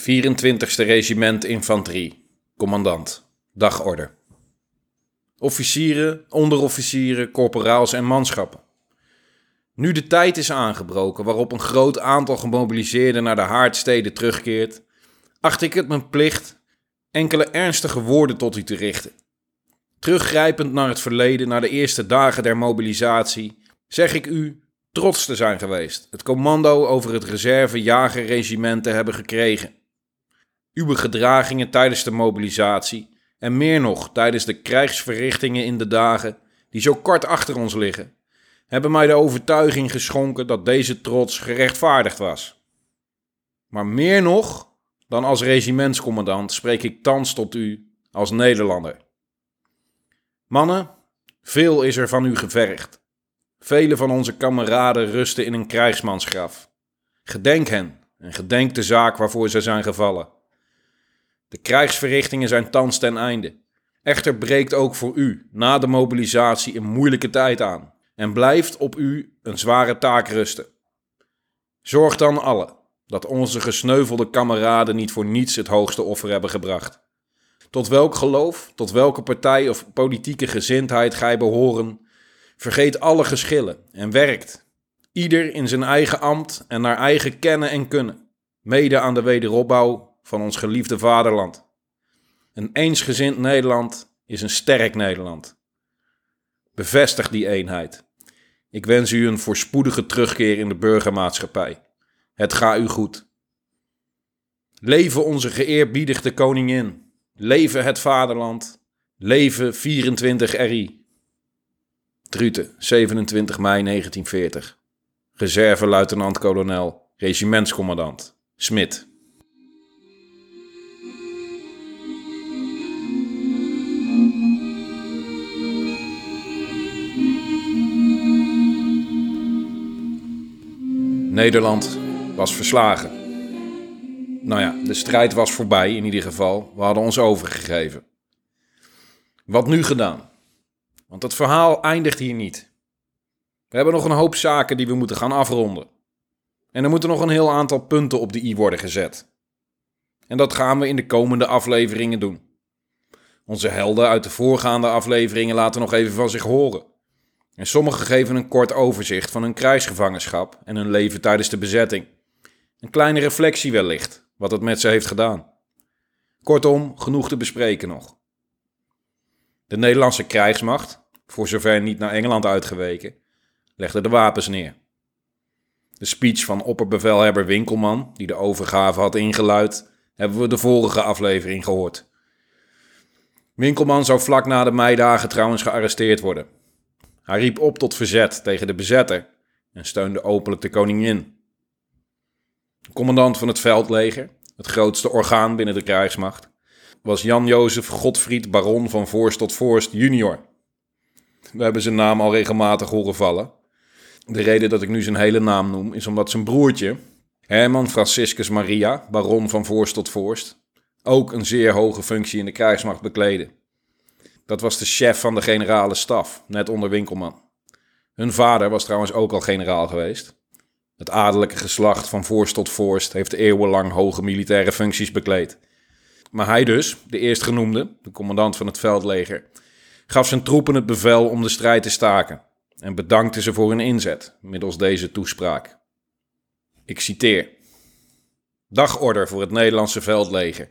24e Regiment Infanterie, commandant, dagorde. Officieren, onderofficieren, corporaals en manschappen. Nu de tijd is aangebroken waarop een groot aantal gemobiliseerden naar de haardsteden terugkeert, acht ik het mijn plicht enkele ernstige woorden tot u te richten. Teruggrijpend naar het verleden, naar de eerste dagen der mobilisatie, zeg ik u trots te zijn geweest, het commando over het reserve-jagerregiment te hebben gekregen. Uw gedragingen tijdens de mobilisatie en meer nog tijdens de krijgsverrichtingen in de dagen die zo kort achter ons liggen, hebben mij de overtuiging geschonken dat deze trots gerechtvaardigd was. Maar meer nog dan als regimentscommandant spreek ik thans tot u als Nederlander. Mannen, veel is er van u gevergd. Vele van onze kameraden rusten in een krijgsmansgraf. Gedenk hen en gedenk de zaak waarvoor zij zijn gevallen. De krijgsverrichtingen zijn thans ten einde. Echter breekt ook voor u na de mobilisatie een moeilijke tijd aan en blijft op u een zware taak rusten. Zorg dan alle dat onze gesneuvelde kameraden niet voor niets het hoogste offer hebben gebracht. Tot welk geloof, tot welke partij of politieke gezindheid gij behoren, vergeet alle geschillen en werkt, ieder in zijn eigen ambt en naar eigen kennen en kunnen, mede aan de wederopbouw van ons geliefde vaderland. Een eensgezind Nederland is een sterk Nederland. Bevestig die eenheid. Ik wens u een voorspoedige terugkeer in de burgermaatschappij. Het ga u goed. Leven onze geëerbiedigde koningin. Leven het vaderland. Leven 24 RI. Druten, 27 mei 1940. Reserve luitenant-kolonel, regimentscommandant, Smit. Nederland was verslagen. Nou ja, de strijd was voorbij in ieder geval. We hadden ons overgegeven. Wat nu gedaan? Want het verhaal eindigt hier niet. We hebben nog een hoop zaken die we moeten gaan afronden. En er moeten nog een heel aantal punten op de i worden gezet. En dat gaan we in de komende afleveringen doen. Onze helden uit de voorgaande afleveringen laten nog even van zich horen. En sommigen geven een kort overzicht van hun krijgsgevangenschap en hun leven tijdens de bezetting. Een kleine reflectie wellicht, wat het met ze heeft gedaan. Kortom, genoeg te bespreken nog. De Nederlandse krijgsmacht, voor zover niet naar Engeland uitgeweken, legde de wapens neer. De speech van opperbevelhebber Winkelman, die de overgave had ingeluid, hebben we de vorige aflevering gehoord. Winkelman zou vlak na de meidagen trouwens gearresteerd worden. Hij riep op tot verzet tegen de bezetter en steunde openlijk de koningin. De commandant van het veldleger, het grootste orgaan binnen de krijgsmacht, was Jan-Jozef Godfried Baron van Voorst tot Voorst junior. We hebben zijn naam al regelmatig horen vallen. De reden dat ik nu zijn hele naam noem is omdat zijn broertje, Herman Franciscus Maria, baron van Voorst tot Voorst, ook een zeer hoge functie in de krijgsmacht bekleedde. Dat was de chef van de generale staf, net onder Winkelman. Hun vader was trouwens ook al generaal geweest. Het adellijke geslacht van vorst tot vorst heeft eeuwenlang hoge militaire functies bekleed. Maar hij dus, de eerstgenoemde, de commandant van het veldleger, gaf zijn troepen het bevel om de strijd te staken en bedankte ze voor hun inzet middels deze toespraak. Ik citeer: Dagorder voor het Nederlandse veldleger.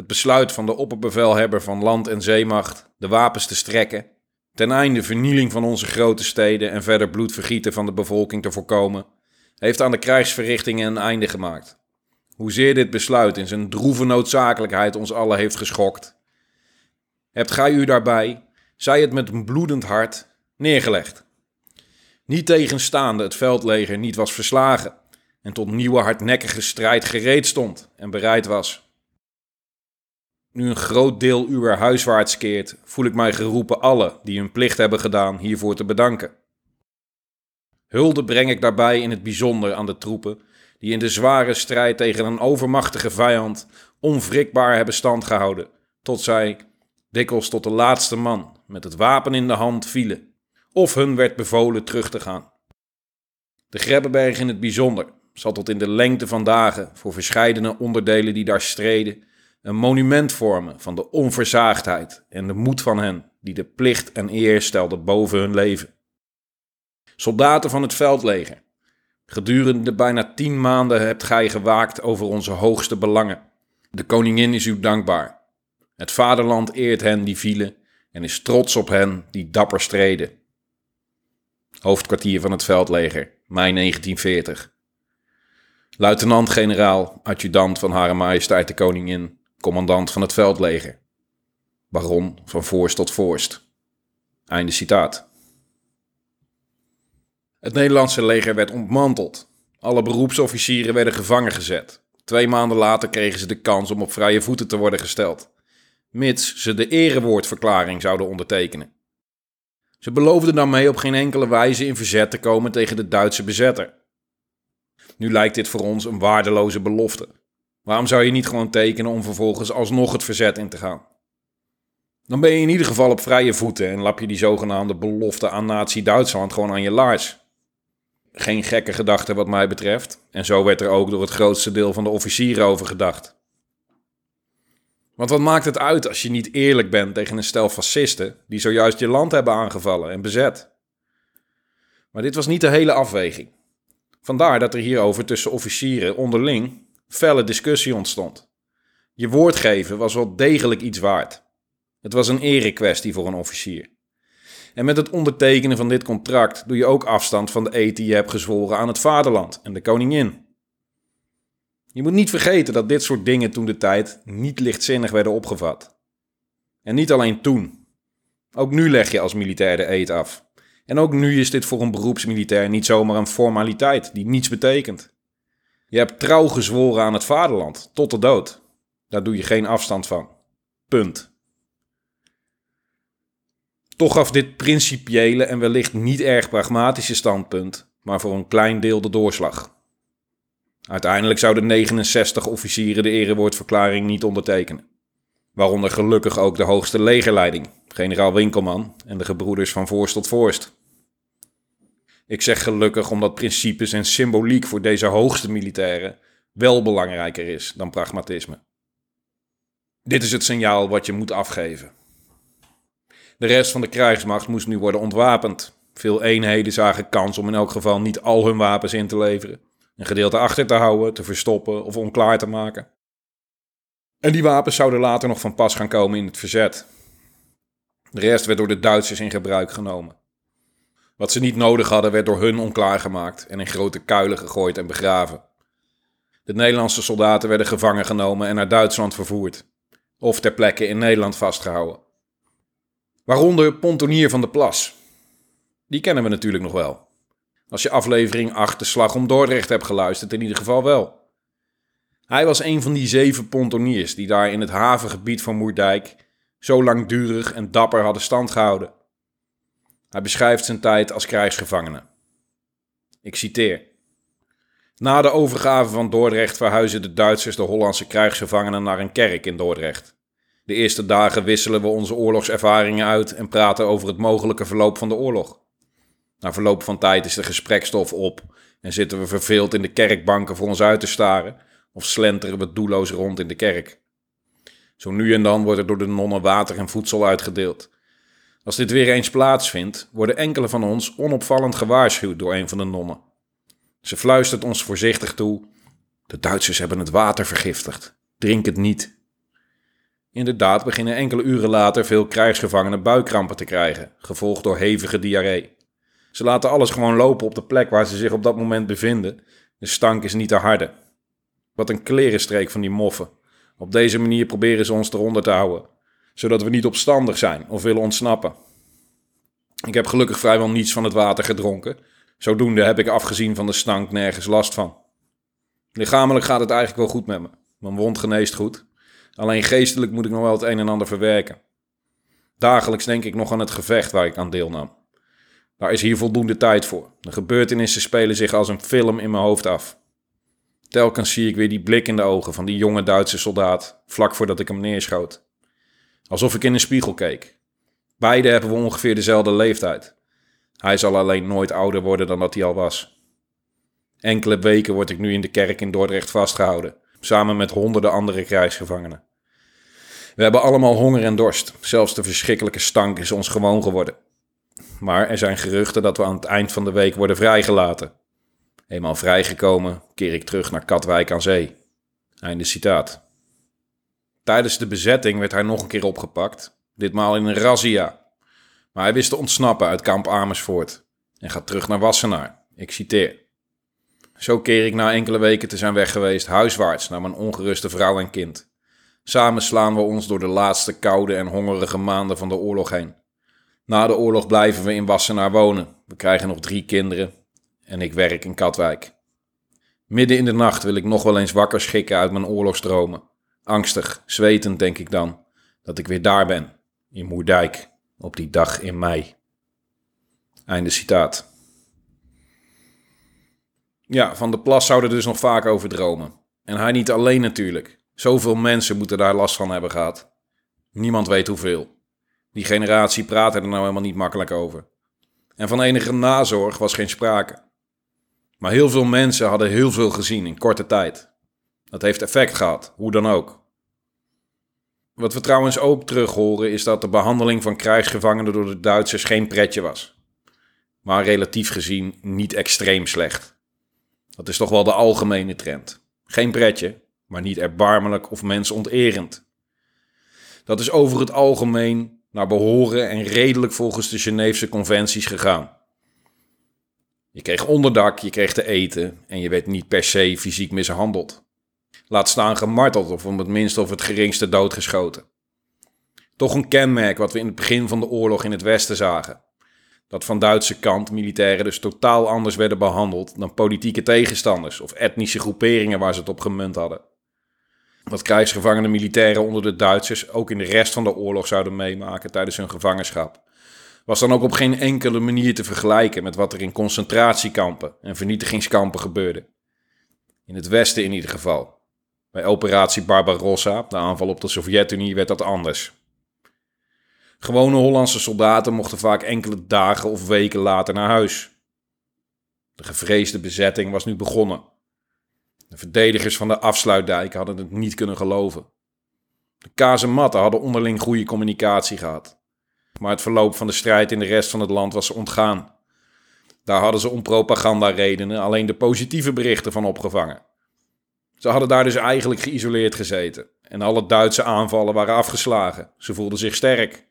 Het besluit van de opperbevelhebber van land en zeemacht de wapens te strekken, ten einde vernieling van onze grote steden en verder bloedvergieten van de bevolking te voorkomen, heeft aan de krijgsverrichtingen een einde gemaakt. Hoezeer dit besluit in zijn droeve noodzakelijkheid ons allen heeft geschokt, hebt gij u daarbij, zij het met een bloedend hart, neergelegd. Niet tegenstaande het veldleger niet was verslagen en tot nieuwe hardnekkige strijd gereed stond en bereid was. Nu een groot deel uwer huiswaarts keert, voel ik mij geroepen alle die hun plicht hebben gedaan hiervoor te bedanken. Hulde breng ik daarbij in het bijzonder aan de troepen die in de zware strijd tegen een overmachtige vijand onwrikbaar hebben stand gehouden, tot zij, dikwijls tot de laatste man, met het wapen in de hand vielen, of hun werd bevolen terug te gaan. De Grebbeberg in het bijzonder, zal tot in de lengte van dagen voor verscheidene onderdelen die daar streden een monument vormen van de onverzaagdheid en de moed van hen die de plicht en eer stelden boven hun leven. Soldaten van het veldleger, gedurende bijna tien maanden hebt gij gewaakt over onze hoogste belangen. De koningin is u dankbaar. Het vaderland eert hen die vielen en is trots op hen die dapper streden. Hoofdkwartier van het veldleger, mei 1940. Luitenant-generaal, adjudant van Hare Majesteit de Koningin, commandant van het veldleger. Baron van Voorst tot Voorst. Einde citaat. Het Nederlandse leger werd ontmanteld. Alle beroepsofficieren werden gevangen gezet. Twee maanden later kregen ze de kans om op vrije voeten te worden gesteld, mits ze de erewoordverklaring zouden ondertekenen. Ze beloofden daarmee op geen enkele wijze in verzet te komen tegen de Duitse bezetter. Nu lijkt dit voor ons een waardeloze belofte. Waarom zou je niet gewoon tekenen om vervolgens alsnog het verzet in te gaan? Dan ben je in ieder geval op vrije voeten en lap je die zogenaamde belofte aan Nazi-Duitsland gewoon aan je laars. Geen gekke gedachte wat mij betreft, en zo werd er ook door het grootste deel van de officieren over gedacht. Want wat maakt het uit als je niet eerlijk bent tegen een stel fascisten die zojuist je land hebben aangevallen en bezet? Maar dit was niet de hele afweging. Vandaar dat er hierover tussen officieren onderling felle discussie ontstond. Je woord geven was wel degelijk iets waard. Het was een erekwestie voor een officier. En met het ondertekenen van dit contract doe je ook afstand van de eet die je hebt gezworen aan het vaderland en de koningin. Je moet niet vergeten dat dit soort dingen toen de tijd niet lichtzinnig werden opgevat. En niet alleen toen. Ook nu leg je als militair de eet af. En ook nu is dit voor een beroepsmilitair niet zomaar een formaliteit die niets betekent. Je hebt trouw gezworen aan het vaderland, tot de dood. Daar doe je geen afstand van. Punt. Toch gaf dit principiële en wellicht niet erg pragmatische standpunt, maar voor een klein deel de doorslag. Uiteindelijk zouden 69 officieren de erewoordverklaring niet ondertekenen. Waaronder gelukkig ook de hoogste legerleiding, generaal Winkelman en de gebroeders van Voorst tot Voorst. Ik zeg gelukkig omdat principes en symboliek voor deze hoogste militairen wel belangrijker is dan pragmatisme. Dit is het signaal wat je moet afgeven. De rest van de krijgsmacht moest nu worden ontwapend. Veel eenheden zagen kans om in elk geval niet al hun wapens in te leveren, een gedeelte achter te houden, te verstoppen of onklaar te maken. En die wapens zouden later nog van pas gaan komen in het verzet. De rest werd door de Duitsers in gebruik genomen. Wat ze niet nodig hadden, werd door hun onklaar gemaakt en in grote kuilen gegooid en begraven. De Nederlandse soldaten werden gevangen genomen en naar Duitsland vervoerd, of ter plekke in Nederland vastgehouden. Waaronder Pontonier van de Plas. Die kennen we natuurlijk nog wel. Als je aflevering 8 de slag om Dordrecht hebt geluisterd, in ieder geval wel. Hij was een van die zeven pontoniers die daar in het havengebied van Moerdijk zo langdurig en dapper hadden stand gehouden. Hij beschrijft zijn tijd als krijgsgevangene. Ik citeer. Na de overgave van Dordrecht verhuizen de Duitsers de Hollandse krijgsgevangenen naar een kerk in Dordrecht. De eerste dagen wisselen we onze oorlogservaringen uit en praten over het mogelijke verloop van de oorlog. Na verloop van tijd is de gesprekstof op en zitten we verveeld in de kerkbanken voor ons uit te staren of slenteren we doelloos rond in de kerk. Zo nu en dan wordt er door de nonnen water en voedsel uitgedeeld. Als dit weer eens plaatsvindt, worden enkele van ons onopvallend gewaarschuwd door een van de nonnen. Ze fluistert ons voorzichtig toe: De Duitsers hebben het water vergiftigd. Drink het niet. Inderdaad beginnen enkele uren later veel krijgsgevangenen buikkrampen te krijgen, gevolgd door hevige diarree. Ze laten alles gewoon lopen op de plek waar ze zich op dat moment bevinden. De stank is niet te harde. Wat een klerenstreek van die moffen. Op deze manier proberen ze ons eronder te houden, zodat we niet opstandig zijn of willen ontsnappen. Ik heb gelukkig vrijwel niets van het water gedronken. Zodoende heb ik afgezien van de stank nergens last van. Lichamelijk gaat het eigenlijk wel goed met me. Mijn wond geneest goed. Alleen geestelijk moet ik nog wel het een en ander verwerken. Dagelijks denk ik nog aan het gevecht waar ik aan deelnam. Daar is hier voldoende tijd voor. De gebeurtenissen spelen zich als een film in mijn hoofd af. Telkens zie ik weer die blik in de ogen van die jonge Duitse soldaat, vlak voordat ik hem neerschoot. Alsof ik in een spiegel keek. Beide hebben we ongeveer dezelfde leeftijd. Hij zal alleen nooit ouder worden dan dat hij al was. Enkele weken word ik nu in de kerk in Dordrecht vastgehouden, samen met honderden andere krijgsgevangenen. We hebben allemaal honger en dorst. Zelfs de verschrikkelijke stank is ons gewoon geworden. Maar er zijn geruchten dat we aan het eind van de week worden vrijgelaten. Eenmaal vrijgekomen keer ik terug naar Katwijk aan Zee. Einde citaat. Tijdens de bezetting werd hij nog een keer opgepakt, ditmaal in een razzia. Maar hij wist te ontsnappen uit kamp Amersfoort en gaat terug naar Wassenaar. Ik citeer. Zo keer ik na enkele weken te zijn weg geweest huiswaarts naar mijn ongeruste vrouw en kind. Samen slaan we ons door de laatste koude en hongerige maanden van de oorlog heen. Na de oorlog blijven we in Wassenaar wonen. We krijgen nog drie kinderen en ik werk in Katwijk. Midden in de nacht wil ik nog wel eens wakker schikken uit mijn oorlogsdromen. Angstig, zwetend denk ik dan dat ik weer daar ben, in Moerdijk, op die dag in mei. Einde citaat. Ja, Van de Plas zou er dus nog vaak over dromen. En hij niet alleen natuurlijk. Zoveel mensen moeten daar last van hebben gehad. Niemand weet hoeveel. Die generatie praatte er nou helemaal niet makkelijk over. En van enige nazorg was geen sprake. Maar heel veel mensen hadden heel veel gezien in korte tijd. Dat heeft effect gehad, hoe dan ook. Wat we trouwens ook terug horen is dat de behandeling van krijgsgevangenen door de Duitsers geen pretje was. Maar relatief gezien niet extreem slecht. Dat is toch wel de algemene trend. Geen pretje, maar niet erbarmelijk of mensonterend. Dat is over het algemeen naar behoren en redelijk volgens de Geneefse conventies gegaan. Je kreeg onderdak, je kreeg te eten en je werd niet per se fysiek mishandeld. Laat staan gemarteld of om het minste of het geringste doodgeschoten. Toch een kenmerk wat we in het begin van de oorlog in het Westen zagen. Dat van Duitse kant militairen dus totaal anders werden behandeld dan politieke tegenstanders of etnische groeperingen waar ze het op gemunt hadden. Dat krijgsgevangene militairen onder de Duitsers ook in de rest van de oorlog zouden meemaken tijdens hun gevangenschap was dan ook op geen enkele manier te vergelijken met wat er in concentratiekampen en vernietigingskampen gebeurde. In het Westen in ieder geval. Bij operatie Barbarossa, de aanval op de Sovjet-Unie, werd dat anders. Gewone Hollandse soldaten mochten vaak enkele dagen of weken later naar huis. De gevreesde bezetting was nu begonnen. De verdedigers van de afsluitdijk hadden het niet kunnen geloven. De kazematten hadden onderling goede communicatie gehad maar het verloop van de strijd in de rest van het land was ontgaan. Daar hadden ze om propagandaredenen alleen de positieve berichten van opgevangen. Ze hadden daar dus eigenlijk geïsoleerd gezeten en alle Duitse aanvallen waren afgeslagen. Ze voelden zich sterk.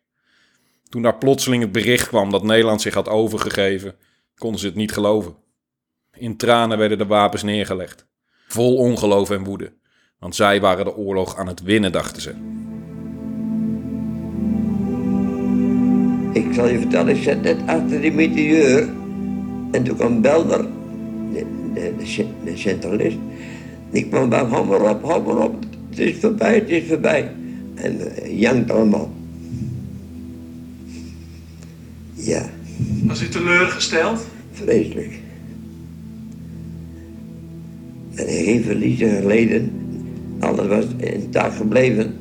Toen daar plotseling het bericht kwam dat Nederland zich had overgegeven, konden ze het niet geloven. In tranen werden de wapens neergelegd, vol ongeloof en woede, want zij waren de oorlog aan het winnen, dachten ze. Ik zal je vertellen, ik zat net achter die meteor. En toen kwam Belder, de, de, de, centralist. Die kwam bij, hou maar op, maar op. Het is voorbij, het is voorbij. En uh, jankt allemaal. Ja. Was u teleurgesteld? Vreselijk. En geen verliezen geleden. Alles was intact gebleven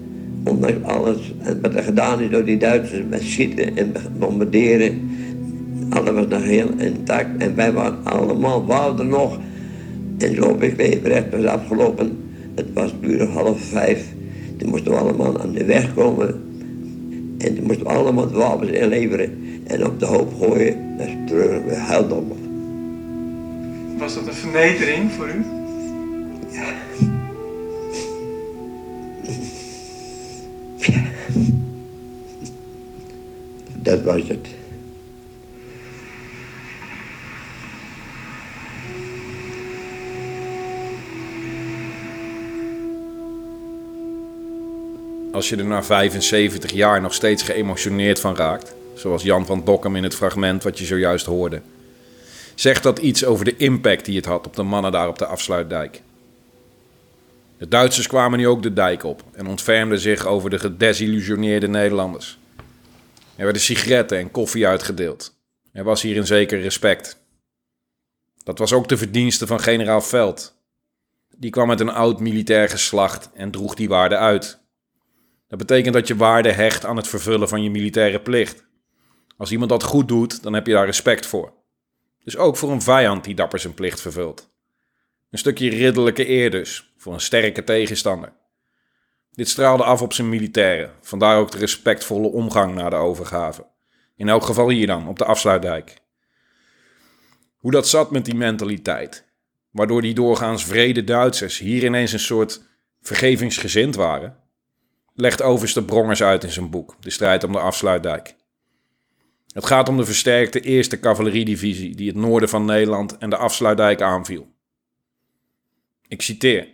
ondanks alles wat er gedaan is door die Duitsers met schieten en bombarderen. Alles was nog heel intact en wij waren allemaal, wouden nog. En zo heb ik afgelopen. Het was puur half vijf. Toen moesten we allemaal aan de weg komen. En toen moesten we allemaal wapens inleveren en op de hoop gooien. Dat is terug weer heldommer. Was dat een vernedering voor u? Ja. Dat was het. Als je er na 75 jaar nog steeds geëmotioneerd van raakt, zoals Jan van Dokkum in het fragment wat je zojuist hoorde, zegt dat iets over de impact die het had op de mannen daar op de afsluitdijk. De Duitsers kwamen nu ook de dijk op en ontfermden zich over de gedesillusioneerde Nederlanders. Er werden sigaretten en koffie uitgedeeld. Er was hier een zeker respect. Dat was ook de verdienste van generaal Veld. Die kwam met een oud militair geslacht en droeg die waarde uit. Dat betekent dat je waarde hecht aan het vervullen van je militaire plicht. Als iemand dat goed doet, dan heb je daar respect voor. Dus ook voor een vijand die dapper zijn plicht vervult. Een stukje ridderlijke eer dus, voor een sterke tegenstander. Dit straalde af op zijn militairen, vandaar ook de respectvolle omgang na de overgave. In elk geval hier dan, op de afsluitdijk. Hoe dat zat met die mentaliteit, waardoor die doorgaans vrede Duitsers hier ineens een soort vergevingsgezind waren, legt overste Brongers uit in zijn boek, De strijd om de afsluitdijk. Het gaat om de versterkte eerste cavalleriedivisie die het noorden van Nederland en de afsluitdijk aanviel. Ik citeer.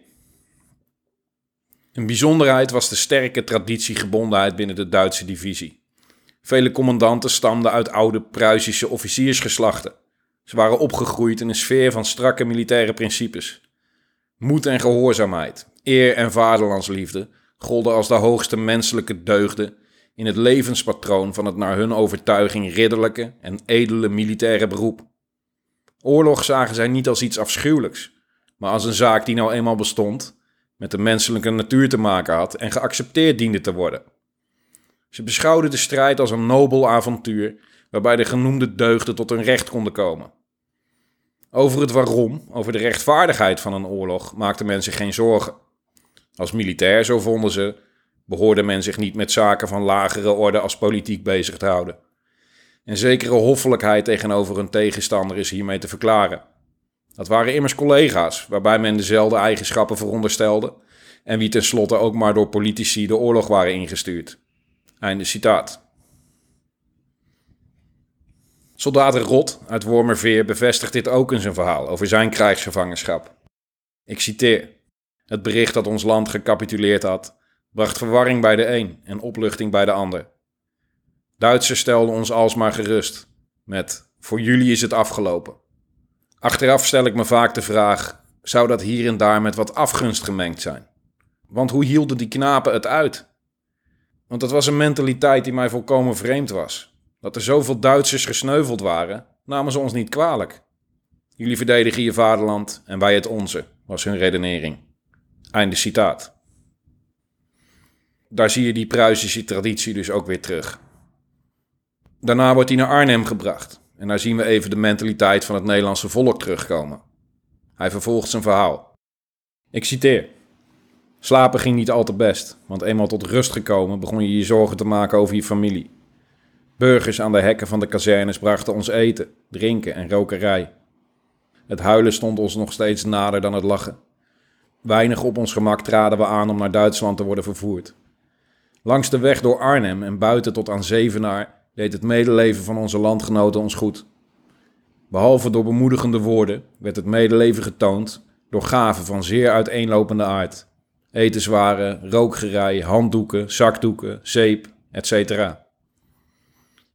Een bijzonderheid was de sterke traditiegebondenheid binnen de Duitse divisie. Vele commandanten stamden uit oude Pruisische officiersgeslachten. Ze waren opgegroeid in een sfeer van strakke militaire principes. Moed en gehoorzaamheid, eer en vaderlandsliefde golden als de hoogste menselijke deugden in het levenspatroon van het naar hun overtuiging ridderlijke en edele militaire beroep. Oorlog zagen zij niet als iets afschuwelijks, maar als een zaak die nou eenmaal bestond, met de menselijke natuur te maken had en geaccepteerd diende te worden. Ze beschouwden de strijd als een nobel avontuur waarbij de genoemde deugden tot hun recht konden komen. Over het waarom, over de rechtvaardigheid van een oorlog, maakte men zich geen zorgen. Als militair, zo vonden ze, behoorde men zich niet met zaken van lagere orde als politiek bezig te houden. En zekere hoffelijkheid tegenover een tegenstander is hiermee te verklaren. Dat waren immers collega's, waarbij men dezelfde eigenschappen veronderstelde en wie tenslotte ook maar door politici de oorlog waren ingestuurd. Einde citaat. Soldaat Rot uit Wormerveer bevestigt dit ook in zijn verhaal over zijn krijgsgevangenschap. Ik citeer: Het bericht dat ons land gecapituleerd had, bracht verwarring bij de een en opluchting bij de ander. Duitsers stelden ons alsmaar gerust met: Voor jullie is het afgelopen. Achteraf stel ik me vaak de vraag: zou dat hier en daar met wat afgunst gemengd zijn? Want hoe hielden die knapen het uit? Want dat was een mentaliteit die mij volkomen vreemd was. Dat er zoveel Duitsers gesneuveld waren, namen ze ons niet kwalijk. Jullie verdedigen je vaderland en wij het onze, was hun redenering. Einde citaat. Daar zie je die Pruisische traditie dus ook weer terug. Daarna wordt hij naar Arnhem gebracht. En daar zien we even de mentaliteit van het Nederlandse volk terugkomen. Hij vervolgt zijn verhaal. Ik citeer. Slapen ging niet al te best, want eenmaal tot rust gekomen begon je je zorgen te maken over je familie. Burgers aan de hekken van de kazernes brachten ons eten, drinken en rokerij. Het huilen stond ons nog steeds nader dan het lachen. Weinig op ons gemak traden we aan om naar Duitsland te worden vervoerd. Langs de weg door Arnhem en buiten tot aan Zevenaar deed het medeleven van onze landgenoten ons goed. Behalve door bemoedigende woorden werd het medeleven getoond door gaven van zeer uiteenlopende aard. Etenswaren, rookgerei, handdoeken, zakdoeken, zeep, etc.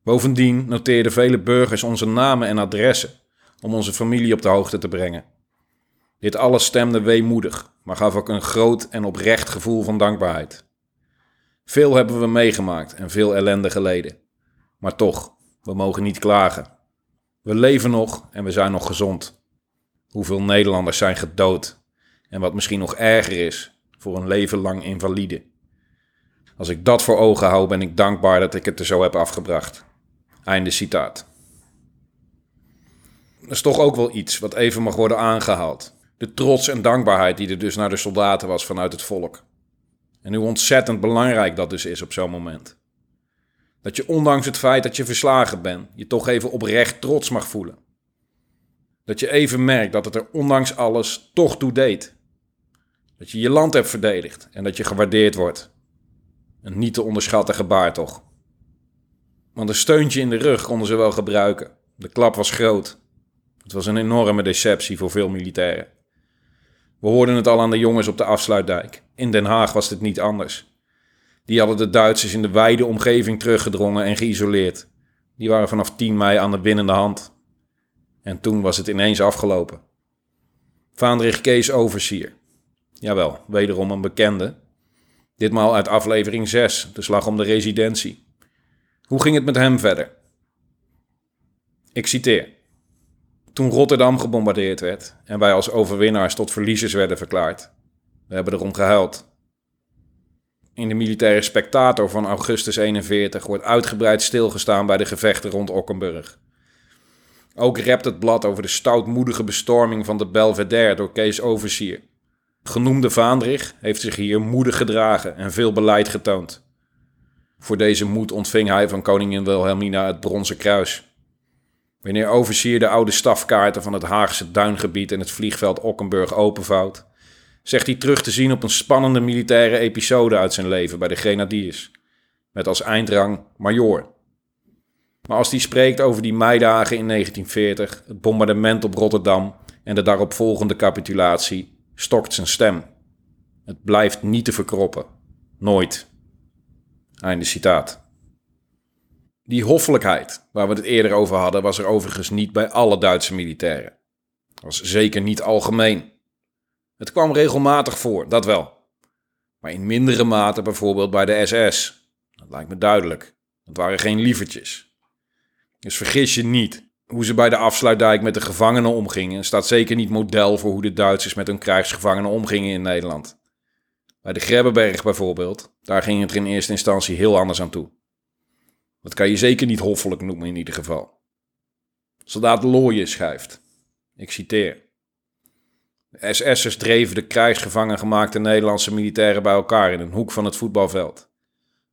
Bovendien noteerden vele burgers onze namen en adressen om onze familie op de hoogte te brengen. Dit alles stemde weemoedig, maar gaf ook een groot en oprecht gevoel van dankbaarheid. Veel hebben we meegemaakt en veel ellende geleden. Maar toch, we mogen niet klagen. We leven nog en we zijn nog gezond. Hoeveel Nederlanders zijn gedood? En wat misschien nog erger is, voor een leven lang invalide. Als ik dat voor ogen hou, ben ik dankbaar dat ik het er zo heb afgebracht. Einde citaat. Dat is toch ook wel iets wat even mag worden aangehaald. De trots en dankbaarheid die er dus naar de soldaten was vanuit het volk. En hoe ontzettend belangrijk dat dus is op zo'n moment. Dat je ondanks het feit dat je verslagen bent, je toch even oprecht trots mag voelen. Dat je even merkt dat het er ondanks alles toch toe deed. Dat je je land hebt verdedigd en dat je gewaardeerd wordt. Een niet te onderschatten gebaar toch. Want een steuntje in de rug konden ze wel gebruiken. De klap was groot. Het was een enorme deceptie voor veel militairen. We hoorden het al aan de jongens op de afsluitdijk. In Den Haag was dit niet anders. Die hadden de Duitsers in de wijde omgeving teruggedrongen en geïsoleerd. Die waren vanaf 10 mei aan de winnende hand. En toen was het ineens afgelopen. Vaandrig Kees Oversier. Jawel, wederom een bekende. Ditmaal uit aflevering 6, de slag om de residentie. Hoe ging het met hem verder? Ik citeer. Toen Rotterdam gebombardeerd werd en wij als overwinnaars tot verliezers werden verklaard. We hebben erom gehuild. In de militaire spectator van augustus 41 wordt uitgebreid stilgestaan bij de gevechten rond Ockenburg. Ook rept het blad over de stoutmoedige bestorming van de Belvedere door Kees Oversier. Genoemde Vaandrig heeft zich hier moedig gedragen en veel beleid getoond. Voor deze moed ontving hij van koningin Wilhelmina het Bronzen Kruis. Wanneer Oversier de oude stafkaarten van het Haagse duingebied en het vliegveld Okkenburg openvouwt, zegt hij terug te zien op een spannende militaire episode uit zijn leven bij de Grenadiers, met als eindrang major. Maar als hij spreekt over die meidagen in 1940, het bombardement op Rotterdam en de daaropvolgende capitulatie, stokt zijn stem. Het blijft niet te verkroppen. Nooit. Einde citaat. Die hoffelijkheid, waar we het eerder over hadden, was er overigens niet bij alle Duitse militairen. Was zeker niet algemeen. Het kwam regelmatig voor, dat wel. Maar in mindere mate bijvoorbeeld bij de SS. Dat lijkt me duidelijk. Dat waren geen lievertjes. Dus vergis je niet. Hoe ze bij de afsluitdijk met de gevangenen omgingen, staat zeker niet model voor hoe de Duitsers met hun krijgsgevangenen omgingen in Nederland. Bij de Grebbeberg bijvoorbeeld, daar ging het er in eerste instantie heel anders aan toe. Dat kan je zeker niet hoffelijk noemen in ieder geval. Soldaat Looyen schrijft, ik citeer. De SS'ers dreven de krijgsgevangen gemaakte Nederlandse militairen bij elkaar in een hoek van het voetbalveld.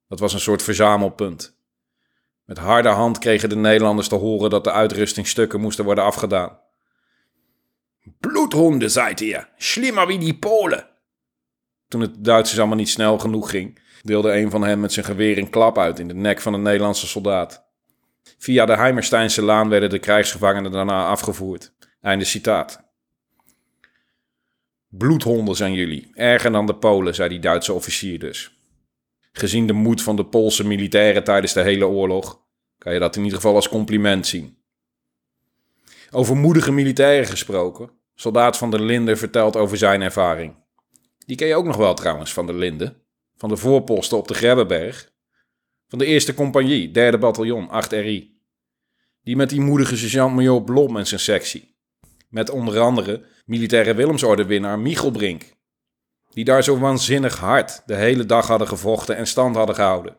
Dat was een soort verzamelpunt. Met harde hand kregen de Nederlanders te horen dat de uitrustingstukken moesten worden afgedaan. Bloedhonden, zei hij, slimmer wie die Polen. Toen het Duitsers allemaal niet snel genoeg ging, deelde een van hen met zijn geweer een klap uit in de nek van een Nederlandse soldaat. Via de Heimersteinse laan werden de krijgsgevangenen daarna afgevoerd. Einde citaat. Bloedhonden zijn jullie, erger dan de Polen, zei die Duitse officier dus. Gezien de moed van de Poolse militairen tijdens de hele oorlog, kan je dat in ieder geval als compliment zien. Over moedige militairen gesproken, soldaat van der Linde vertelt over zijn ervaring. Die ken je ook nog wel trouwens, van der Linde. Van de voorposten op de Grebbeberg. Van de eerste compagnie, derde bataljon, 8 RI. Die met die moedige sergeant-major Blom en zijn sectie. Met onder andere militaire Willemsorde-winnaar Michelbrink. Die daar zo waanzinnig hard de hele dag hadden gevochten en stand hadden gehouden.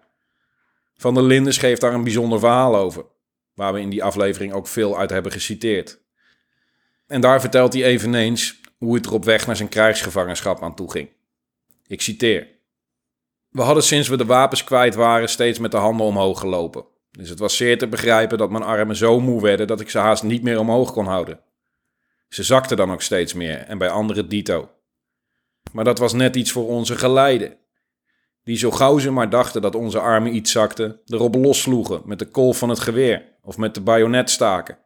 Van der Linden schreef daar een bijzonder verhaal over, waar we in die aflevering ook veel uit hebben geciteerd. En daar vertelt hij eveneens hoe het er op weg naar zijn krijgsgevangenschap aan toe ging. Ik citeer. We hadden sinds we de wapens kwijt waren steeds met de handen omhoog gelopen. Dus het was zeer te begrijpen dat mijn armen zo moe werden dat ik ze haast niet meer omhoog kon houden. Ze zakten dan ook steeds meer en bij anderen dito. Maar dat was net iets voor onze geleiden. Die zo gauw ze maar dachten dat onze armen iets zakten, erop lossloegen met de kolf van het geweer of met de bajonetstaken.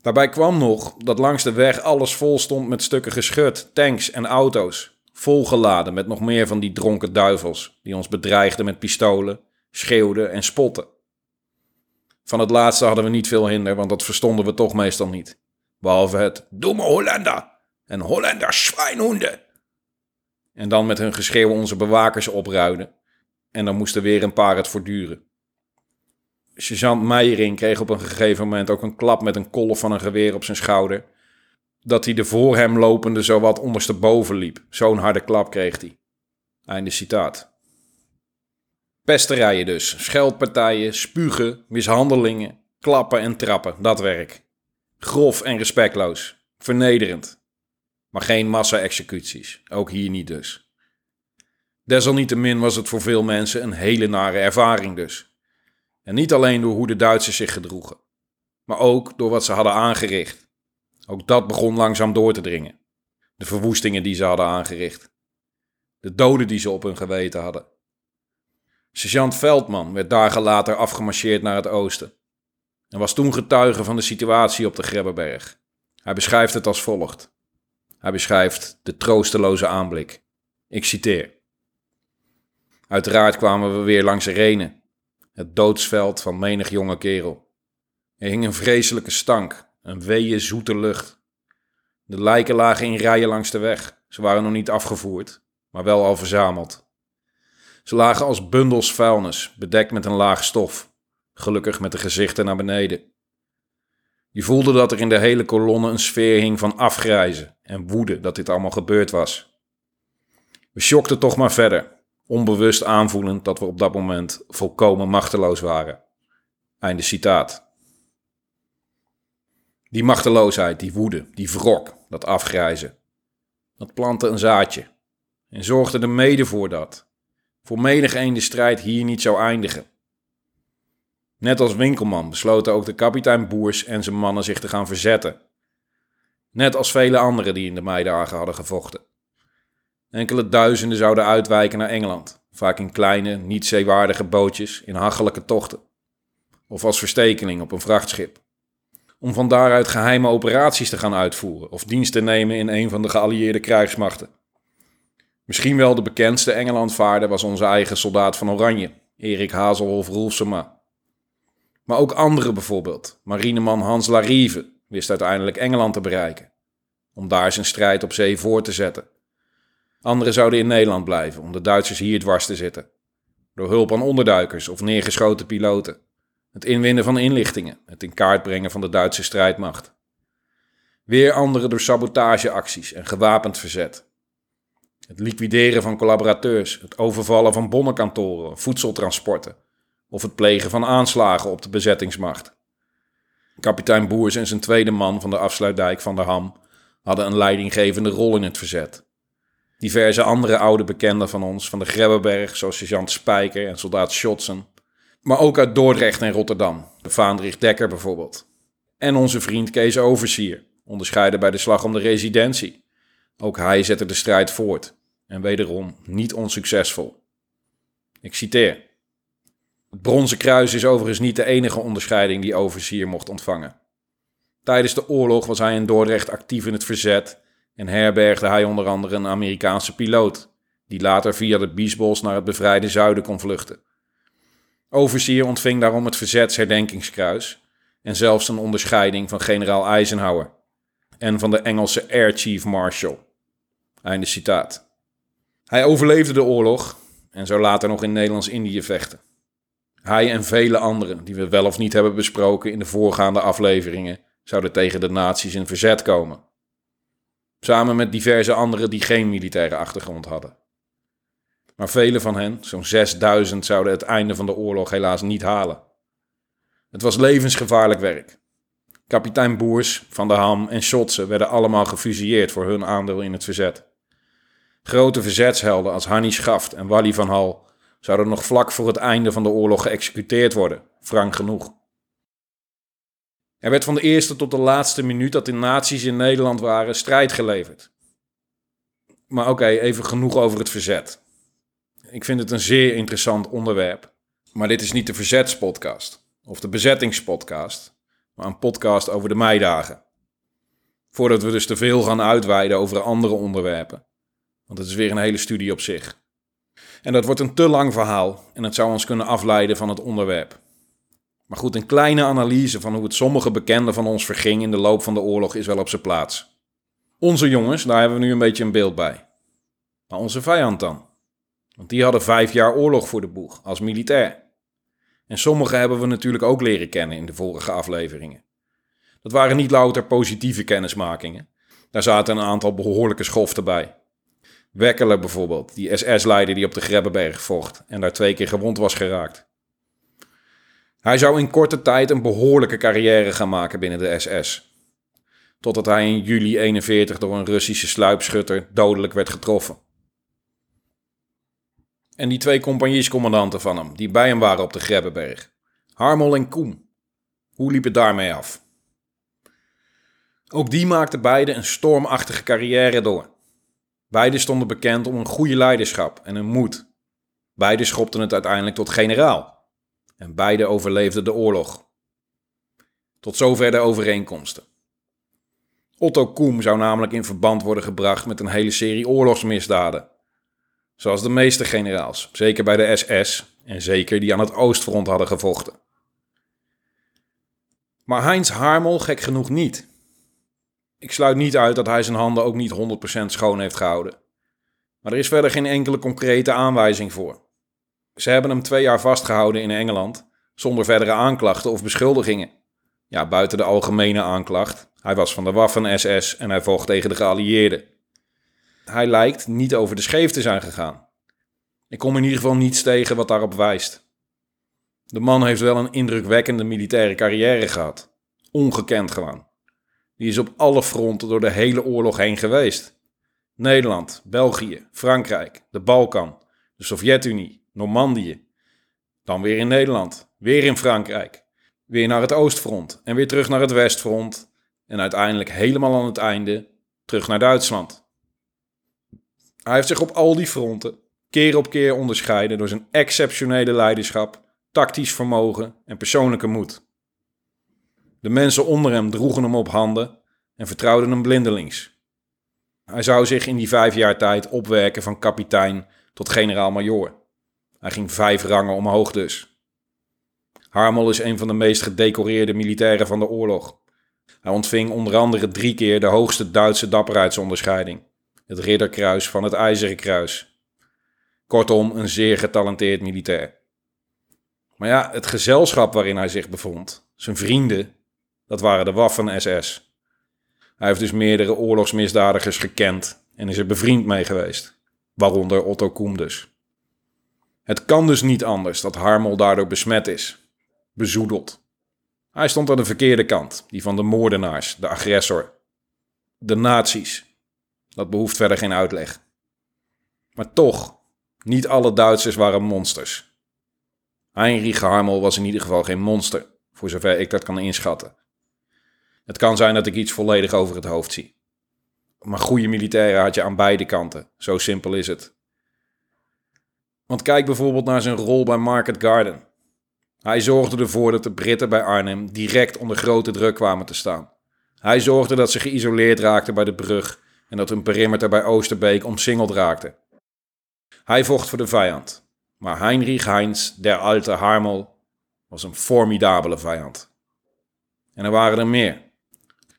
Daarbij kwam nog dat langs de weg alles vol stond met stukken geschut, tanks en auto's, volgeladen met nog meer van die dronken duivels die ons bedreigden met pistolen, schreeuwden en spotten. Van het laatste hadden we niet veel hinder, want dat verstonden we toch meestal niet. Behalve het domme Hollander en Hollander schwijnhoenden. En dan met hun geschreeuw onze bewakers opruiden. En dan moesten weer een paar het voortduren. Sergeant Meijering kreeg op een gegeven moment ook een klap met een kolf van een geweer op zijn schouder. Dat hij de voor hem lopende zowat ondersteboven liep. Zo'n harde klap kreeg hij. Einde citaat. Pesterijen dus, scheldpartijen, spugen, mishandelingen, klappen en trappen, dat werk. Grof en respectloos, vernederend. Maar geen massa-executies, ook hier niet dus. Desalniettemin was het voor veel mensen een hele nare ervaring dus. En niet alleen door hoe de Duitsers zich gedroegen, maar ook door wat ze hadden aangericht. Ook dat begon langzaam door te dringen. De verwoestingen die ze hadden aangericht. De doden die ze op hun geweten hadden. Sergeant Veldman werd dagen later afgemarcheerd naar het oosten. En was toen getuige van de situatie op de Grebbeberg. Hij beschrijft het als volgt. Hij beschrijft de troosteloze aanblik. Ik citeer. Uiteraard kwamen we weer langs Renen, het doodsveld van menig jonge kerel. Er hing een vreselijke stank, een weeë zoete lucht. De lijken lagen in rijen langs de weg. Ze waren nog niet afgevoerd, maar wel al verzameld. Ze lagen als bundels vuilnis, bedekt met een laag stof, gelukkig met de gezichten naar beneden. Je voelde dat er in de hele kolonne een sfeer hing van afgrijzen en woede dat dit allemaal gebeurd was. We schokten toch maar verder, onbewust aanvoelend dat we op dat moment volkomen machteloos waren. Einde citaat. Die machteloosheid, die woede, die wrok, dat afgrijzen. Dat plantte een zaadje en zorgde er mede voor dat, voor menig een de strijd hier niet zou eindigen. Net als Winkelman besloten ook de kapitein Boers en zijn mannen zich te gaan verzetten. Net als vele anderen die in de meidagen hadden gevochten. Enkele duizenden zouden uitwijken naar Engeland, vaak in kleine, niet zeewaardige bootjes in hachelijke tochten. Of als verstekeling op een vrachtschip. Om van daaruit geheime operaties te gaan uitvoeren of dienst te nemen in een van de geallieerde krijgsmachten. Misschien wel de bekendste Engelandvaarder was onze eigen soldaat van Oranje, Erik Hazelhoff Roelsema. Maar ook anderen bijvoorbeeld. Marineman Hans Larive wist uiteindelijk Engeland te bereiken, om daar zijn strijd op zee voor te zetten. Anderen zouden in Nederland blijven om de Duitsers hier dwars te zitten. Door hulp aan onderduikers of neergeschoten piloten. Het inwinnen van inlichtingen, het in kaart brengen van de Duitse strijdmacht. Weer anderen door sabotageacties en gewapend verzet. Het liquideren van collaborateurs, het overvallen van bonnenkantoren, voedseltransporten of het plegen van aanslagen op de bezettingsmacht. Kapitein Boers en zijn tweede man van de afsluitdijk van de Ham hadden een leidinggevende rol in het verzet. Diverse andere oude bekenden van ons, van de Grebbeberg, zoals sergeant Spijker en soldaat Schotsen, maar ook uit Dordrecht en Rotterdam, de Vaandrich Dekker bijvoorbeeld. En onze vriend Kees Oversier, onderscheiden bij de slag om de residentie. Ook hij zette de strijd voort en wederom niet onsuccesvol. Ik citeer. Het Bronzen Kruis is overigens niet de enige onderscheiding die Oversier mocht ontvangen. Tijdens de oorlog was hij in Dordrecht actief in het verzet en herbergde hij onder andere een Amerikaanse piloot, die later via de Biesbos naar het bevrijde zuiden kon vluchten. Oversier ontving daarom het Verzetsherdenkingskruis en zelfs een onderscheiding van generaal Eisenhower en van de Engelse Air Chief Marshal. Einde citaat. Hij overleefde de oorlog en zou later nog in Nederlands-Indië vechten. Hij en vele anderen, die we wel of niet hebben besproken in de voorgaande afleveringen, zouden tegen de nazi's in verzet komen. Samen met diverse anderen die geen militaire achtergrond hadden. Maar vele van hen, zo'n 6000, zouden het einde van de oorlog helaas niet halen. Het was levensgevaarlijk werk. Kapitein Boers, Van der Ham en Schotze werden allemaal gefusilleerd voor hun aandeel in het verzet. Grote verzetshelden als Hannie Schaft en Wally van Hal zouden nog vlak voor het einde van de oorlog geëxecuteerd worden, frank genoeg. Er werd van de eerste tot de laatste minuut dat de nazi's in Nederland waren strijd geleverd. Maar oké, even genoeg over het verzet. Ik vind het een zeer interessant onderwerp. Maar dit is niet de verzetspodcast of de bezettingspodcast, maar een podcast over de meidagen. Voordat we dus te veel gaan uitweiden over andere onderwerpen. Want het is weer een hele studie op zich. En dat wordt een te lang verhaal en het zou ons kunnen afleiden van het onderwerp. Maar goed, een kleine analyse van hoe het sommige bekenden van ons verging in de loop van de oorlog is wel op zijn plaats. Onze jongens, daar hebben we nu een beetje een beeld bij. Maar onze vijand dan? Want die hadden vijf jaar oorlog voor de boeg als militair. En sommige hebben we natuurlijk ook leren kennen in de vorige afleveringen. Dat waren niet louter positieve kennismakingen. Daar zaten een aantal behoorlijke schoften bij. Wekkele bijvoorbeeld, die SS-leider die op de Grebbeberg vocht en daar twee keer gewond was geraakt. Hij zou in korte tijd een behoorlijke carrière gaan maken binnen de SS. Totdat hij in juli 41 door een Russische sluipschutter dodelijk werd getroffen. En die twee compagniescommandanten van hem, die bij hem waren op de Grebbeberg. Harmel en Koem. Hoe liep het daarmee af? Ook die maakten beide een stormachtige carrière door. Beide stonden bekend om een goede leiderschap en een moed. Beide schopten het uiteindelijk tot generaal. En beide overleefden de oorlog. Tot zover de overeenkomsten. Otto Koem zou namelijk in verband worden gebracht met een hele serie oorlogsmisdaden. Zoals de meeste generaals, zeker bij de SS en zeker die aan het Oostfront hadden gevochten. Maar Heinz Harmel gek genoeg niet. Ik sluit niet uit dat hij zijn handen ook niet 100% schoon heeft gehouden. Maar er is verder geen enkele concrete aanwijzing voor. Ze hebben hem twee jaar vastgehouden in Engeland, zonder verdere aanklachten of beschuldigingen. Ja, buiten de algemene aanklacht. Hij was van de Waffen-SS en hij vocht tegen de geallieerden. Hij lijkt niet over de scheef te zijn gegaan. Ik kom in ieder geval niets tegen wat daarop wijst. De man heeft wel een indrukwekkende militaire carrière gehad. Ongekend gewoon. Die is op alle fronten door de hele oorlog heen geweest. Nederland, België, Frankrijk, de Balkan, de Sovjet-Unie, Normandië. Dan weer in Nederland, weer in Frankrijk, weer naar het Oostfront en weer terug naar het Westfront en uiteindelijk helemaal aan het einde terug naar Duitsland. Hij heeft zich op al die fronten keer op keer onderscheiden door zijn exceptionele leiderschap, tactisch vermogen en persoonlijke moed. De mensen onder hem droegen hem op handen en vertrouwden hem blindelings. Hij zou zich in die vijf jaar tijd opwerken van kapitein tot generaal-majoor. Hij ging vijf rangen omhoog dus. Harmel is een van de meest gedecoreerde militairen van de oorlog. Hij ontving onder andere drie keer de hoogste Duitse dapperheidsonderscheiding, het Ridderkruis van het IJzeren Kruis. Kortom, een zeer getalenteerd militair. Maar ja, het gezelschap waarin hij zich bevond, zijn vrienden, dat waren de Waffen-SS. Hij heeft dus meerdere oorlogsmisdadigers gekend en is er bevriend mee geweest, waaronder Otto Koem dus. Het kan dus niet anders dat Harmel daardoor besmet is, bezoedeld. Hij stond aan de verkeerde kant, die van de moordenaars, de agressor. De nazi's. Dat behoeft verder geen uitleg. Maar toch, niet alle Duitsers waren monsters. Heinrich Harmel was in ieder geval geen monster, voor zover ik dat kan inschatten. Het kan zijn dat ik iets volledig over het hoofd zie. Maar goede militairen had je aan beide kanten, zo simpel is het. Want kijk bijvoorbeeld naar zijn rol bij Market Garden. Hij zorgde ervoor dat de Britten bij Arnhem direct onder grote druk kwamen te staan. Hij zorgde dat ze geïsoleerd raakten bij de brug en dat hun perimeter bij Oosterbeek omsingeld raakte. Hij vocht voor de vijand, maar Heinrich Heinz, der Alte Harmel, was een formidabele vijand. En er waren er meer.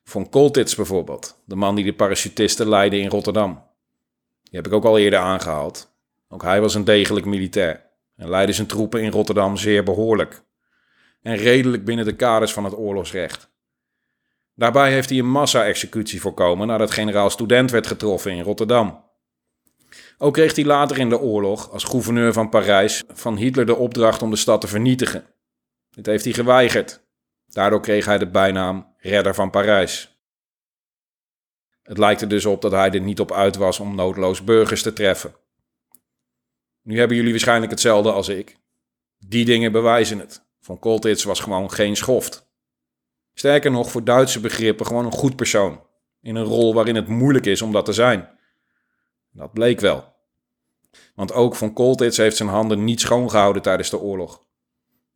Von Koltitz bijvoorbeeld, de man die de parachutisten leidde in Rotterdam. Die heb ik ook al eerder aangehaald. Ook hij was een degelijk militair en leidde zijn troepen in Rotterdam zeer behoorlijk. En redelijk binnen de kaders van het oorlogsrecht. Daarbij heeft hij een massa-executie voorkomen nadat generaal Student werd getroffen in Rotterdam. Ook kreeg hij later in de oorlog, als gouverneur van Parijs, van Hitler de opdracht om de stad te vernietigen. Dit heeft hij geweigerd. Daardoor kreeg hij de bijnaam Redder van Parijs. Het lijkt er dus op dat hij er niet op uit was om noodloos burgers te treffen. Nu hebben jullie waarschijnlijk hetzelfde als ik. Die dingen bewijzen het. Van Koltitz was gewoon geen schoft. Sterker nog, voor Duitse begrippen gewoon een goed persoon. In een rol waarin het moeilijk is om dat te zijn. Dat bleek wel. Want ook Van Koltitz heeft zijn handen niet schoongehouden tijdens de oorlog.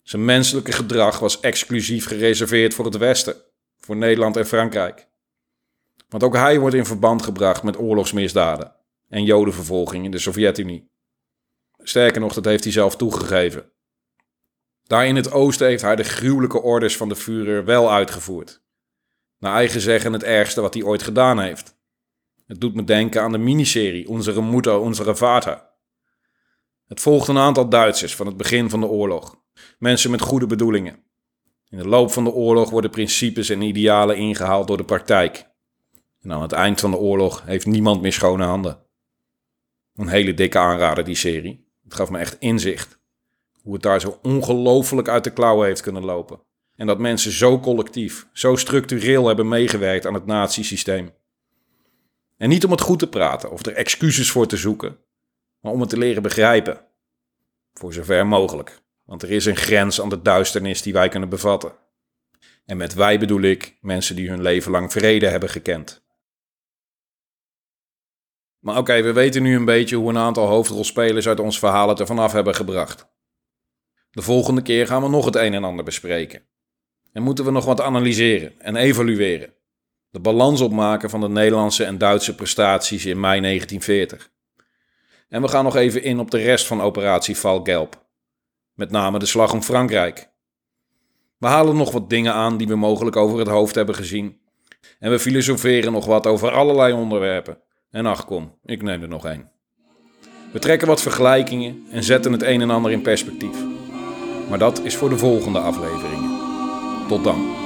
Zijn menselijke gedrag was exclusief gereserveerd voor het Westen, voor Nederland en Frankrijk. Want ook hij wordt in verband gebracht met oorlogsmisdaden en jodenvervolging in de Sovjet-Unie. Sterker nog, dat heeft hij zelf toegegeven. Daar in het oosten heeft hij de gruwelijke orders van de Führer wel uitgevoerd. Naar eigen zeggen het ergste wat hij ooit gedaan heeft. Het doet me denken aan de miniserie Onze Mutter, Onze Vater. Het volgt een aantal Duitsers van het begin van de oorlog. Mensen met goede bedoelingen. In de loop van de oorlog worden principes en idealen ingehaald door de praktijk. En aan het eind van de oorlog heeft niemand meer schone handen. Een hele dikke aanrader, die serie. Het gaf me echt inzicht. Hoe het daar zo ongelooflijk uit de klauwen heeft kunnen lopen. En dat mensen zo collectief, zo structureel hebben meegewerkt aan het nazisysteem. En niet om het goed te praten of er excuses voor te zoeken, maar om het te leren begrijpen. Voor zover mogelijk, want er is een grens aan de duisternis die wij kunnen bevatten. En met wij bedoel ik mensen die hun leven lang vrede hebben gekend. Maar oké, we weten nu een beetje hoe een aantal hoofdrolspelers uit ons verhaal het er vanaf hebben gebracht. De volgende keer gaan we nog het een en ander bespreken. En moeten we nog wat analyseren en evalueren. De balans opmaken van de Nederlandse en Duitse prestaties in mei 1940. En we gaan nog even in op de rest van operatie Valgelb. Met name de slag om Frankrijk. We halen nog wat dingen aan die we mogelijk over het hoofd hebben gezien. En we filosoferen nog wat over allerlei onderwerpen. En ach kom, ik neem er nog één. We trekken wat vergelijkingen en zetten het een en ander in perspectief. Maar dat is voor de volgende afleveringen. Tot dan.